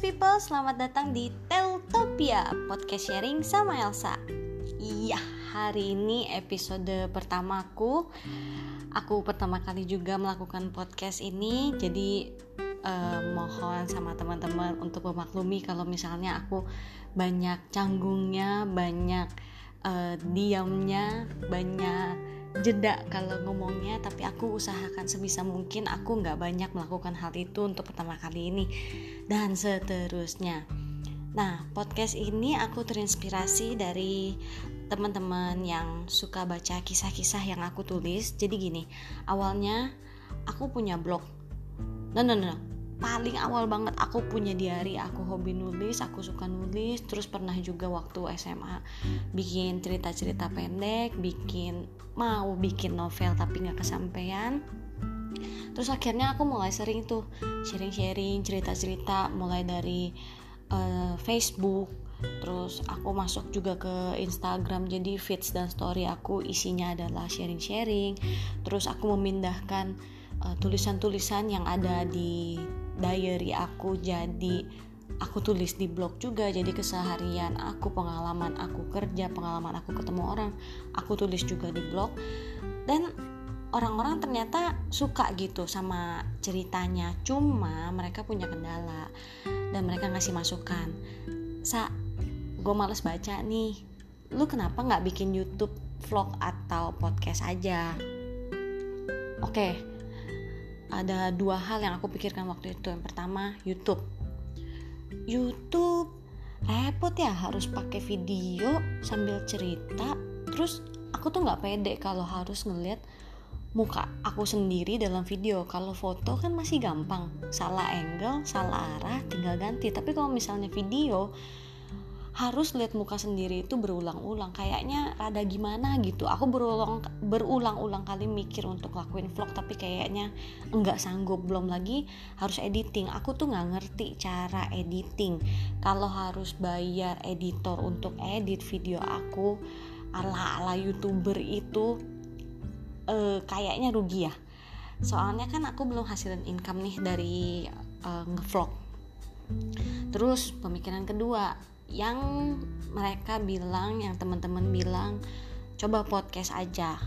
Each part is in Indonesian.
people, selamat datang di Teltopia Podcast sharing sama Elsa. Iya, hari ini episode pertamaku Aku pertama kali juga melakukan podcast ini Jadi eh, mohon sama teman-teman untuk memaklumi Kalau misalnya aku banyak canggungnya, banyak eh, diamnya, banyak jeda kalau ngomongnya tapi aku usahakan sebisa mungkin aku nggak banyak melakukan hal itu untuk pertama kali ini dan seterusnya. Nah podcast ini aku terinspirasi dari teman-teman yang suka baca kisah-kisah yang aku tulis. Jadi gini awalnya aku punya blog. No no no paling awal banget aku punya diary aku hobi nulis aku suka nulis terus pernah juga waktu SMA bikin cerita-cerita pendek bikin mau bikin novel tapi nggak kesampaian. Terus akhirnya aku mulai sering tuh sharing-sharing cerita-cerita mulai dari uh, Facebook terus aku masuk juga ke Instagram jadi feeds dan story aku isinya adalah sharing-sharing. Terus aku memindahkan uh, tulisan-tulisan yang ada di diary aku jadi aku tulis di blog juga jadi keseharian aku pengalaman aku kerja pengalaman aku ketemu orang aku tulis juga di blog. Dan orang-orang ternyata suka gitu sama ceritanya cuma mereka punya kendala dan mereka ngasih masukan. Sa gue males baca nih lu kenapa nggak bikin YouTube vlog atau podcast aja? Oke okay, ada dua hal yang aku pikirkan waktu itu. Yang pertama YouTube. YouTube repot ya harus pakai video sambil cerita. Terus aku tuh nggak pede kalau harus ngeliat muka aku sendiri dalam video. Kalau foto kan masih gampang. Salah angle salah arah tinggal ganti. Tapi kalau misalnya video harus lihat muka sendiri itu berulang-ulang. Kayaknya rada gimana gitu. Aku berulang berulang-ulang kali mikir untuk lakuin vlog tapi kayaknya enggak sanggup. Belum lagi harus editing. Aku tuh nggak ngerti cara editing. Kalau harus bayar editor untuk edit video aku ala ala youtuber itu eh, kayaknya rugi ya. Soalnya kan aku belum hasilin income nih dari uh, ngevlog. Terus pemikiran kedua yang mereka bilang yang teman-teman bilang coba podcast aja.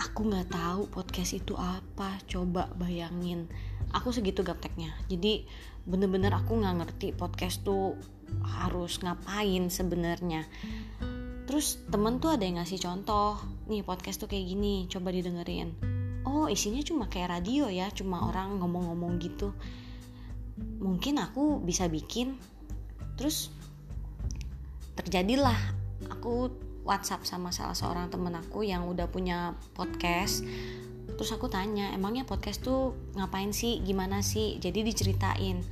Aku nggak tahu podcast itu apa coba bayangin. Aku segitu gapteknya. Jadi bener-bener aku nggak ngerti podcast tuh harus ngapain sebenarnya. Terus temen tuh ada yang ngasih contoh nih podcast tuh kayak gini coba didengerin. Oh isinya cuma kayak radio ya cuma orang ngomong-ngomong gitu. Mungkin aku bisa bikin. Terus terjadilah. Aku WhatsApp sama salah seorang temen aku yang udah punya podcast. Terus aku tanya emangnya podcast tuh ngapain sih? Gimana sih? Jadi diceritain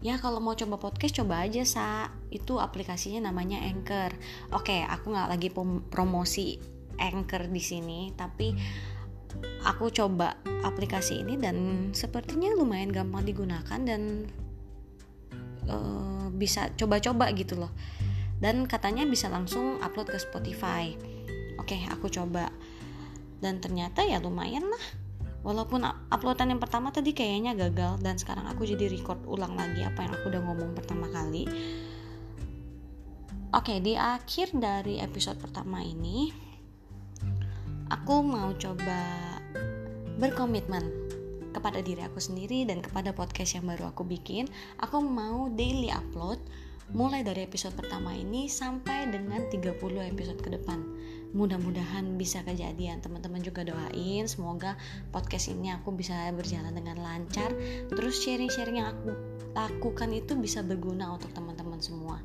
ya kalau mau coba podcast coba aja sa. Itu aplikasinya namanya Anchor. Oke aku nggak lagi promosi Anchor di sini tapi aku coba aplikasi ini dan sepertinya lumayan gampang digunakan dan uh, bisa coba-coba gitu loh dan katanya bisa langsung upload ke Spotify. Oke aku coba. Dan ternyata ya lumayan lah. Walaupun uploadan yang pertama tadi kayaknya gagal dan sekarang aku jadi record ulang lagi apa yang aku udah ngomong pertama kali. Oke di akhir dari episode pertama ini aku mau coba berkomitmen kepada diri aku sendiri dan kepada podcast yang baru aku bikin. Aku mau daily upload mulai dari episode pertama ini sampai dengan 30 episode ke depan. Mudah-mudahan bisa kejadian. Teman-teman juga doain semoga podcast ini aku bisa berjalan dengan lancar. Terus sharing-sharing yang aku lakukan itu bisa berguna untuk teman-teman semua.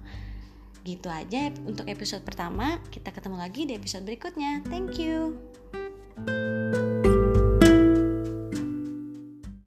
Gitu aja untuk episode pertama. Kita ketemu lagi di episode berikutnya. Thank you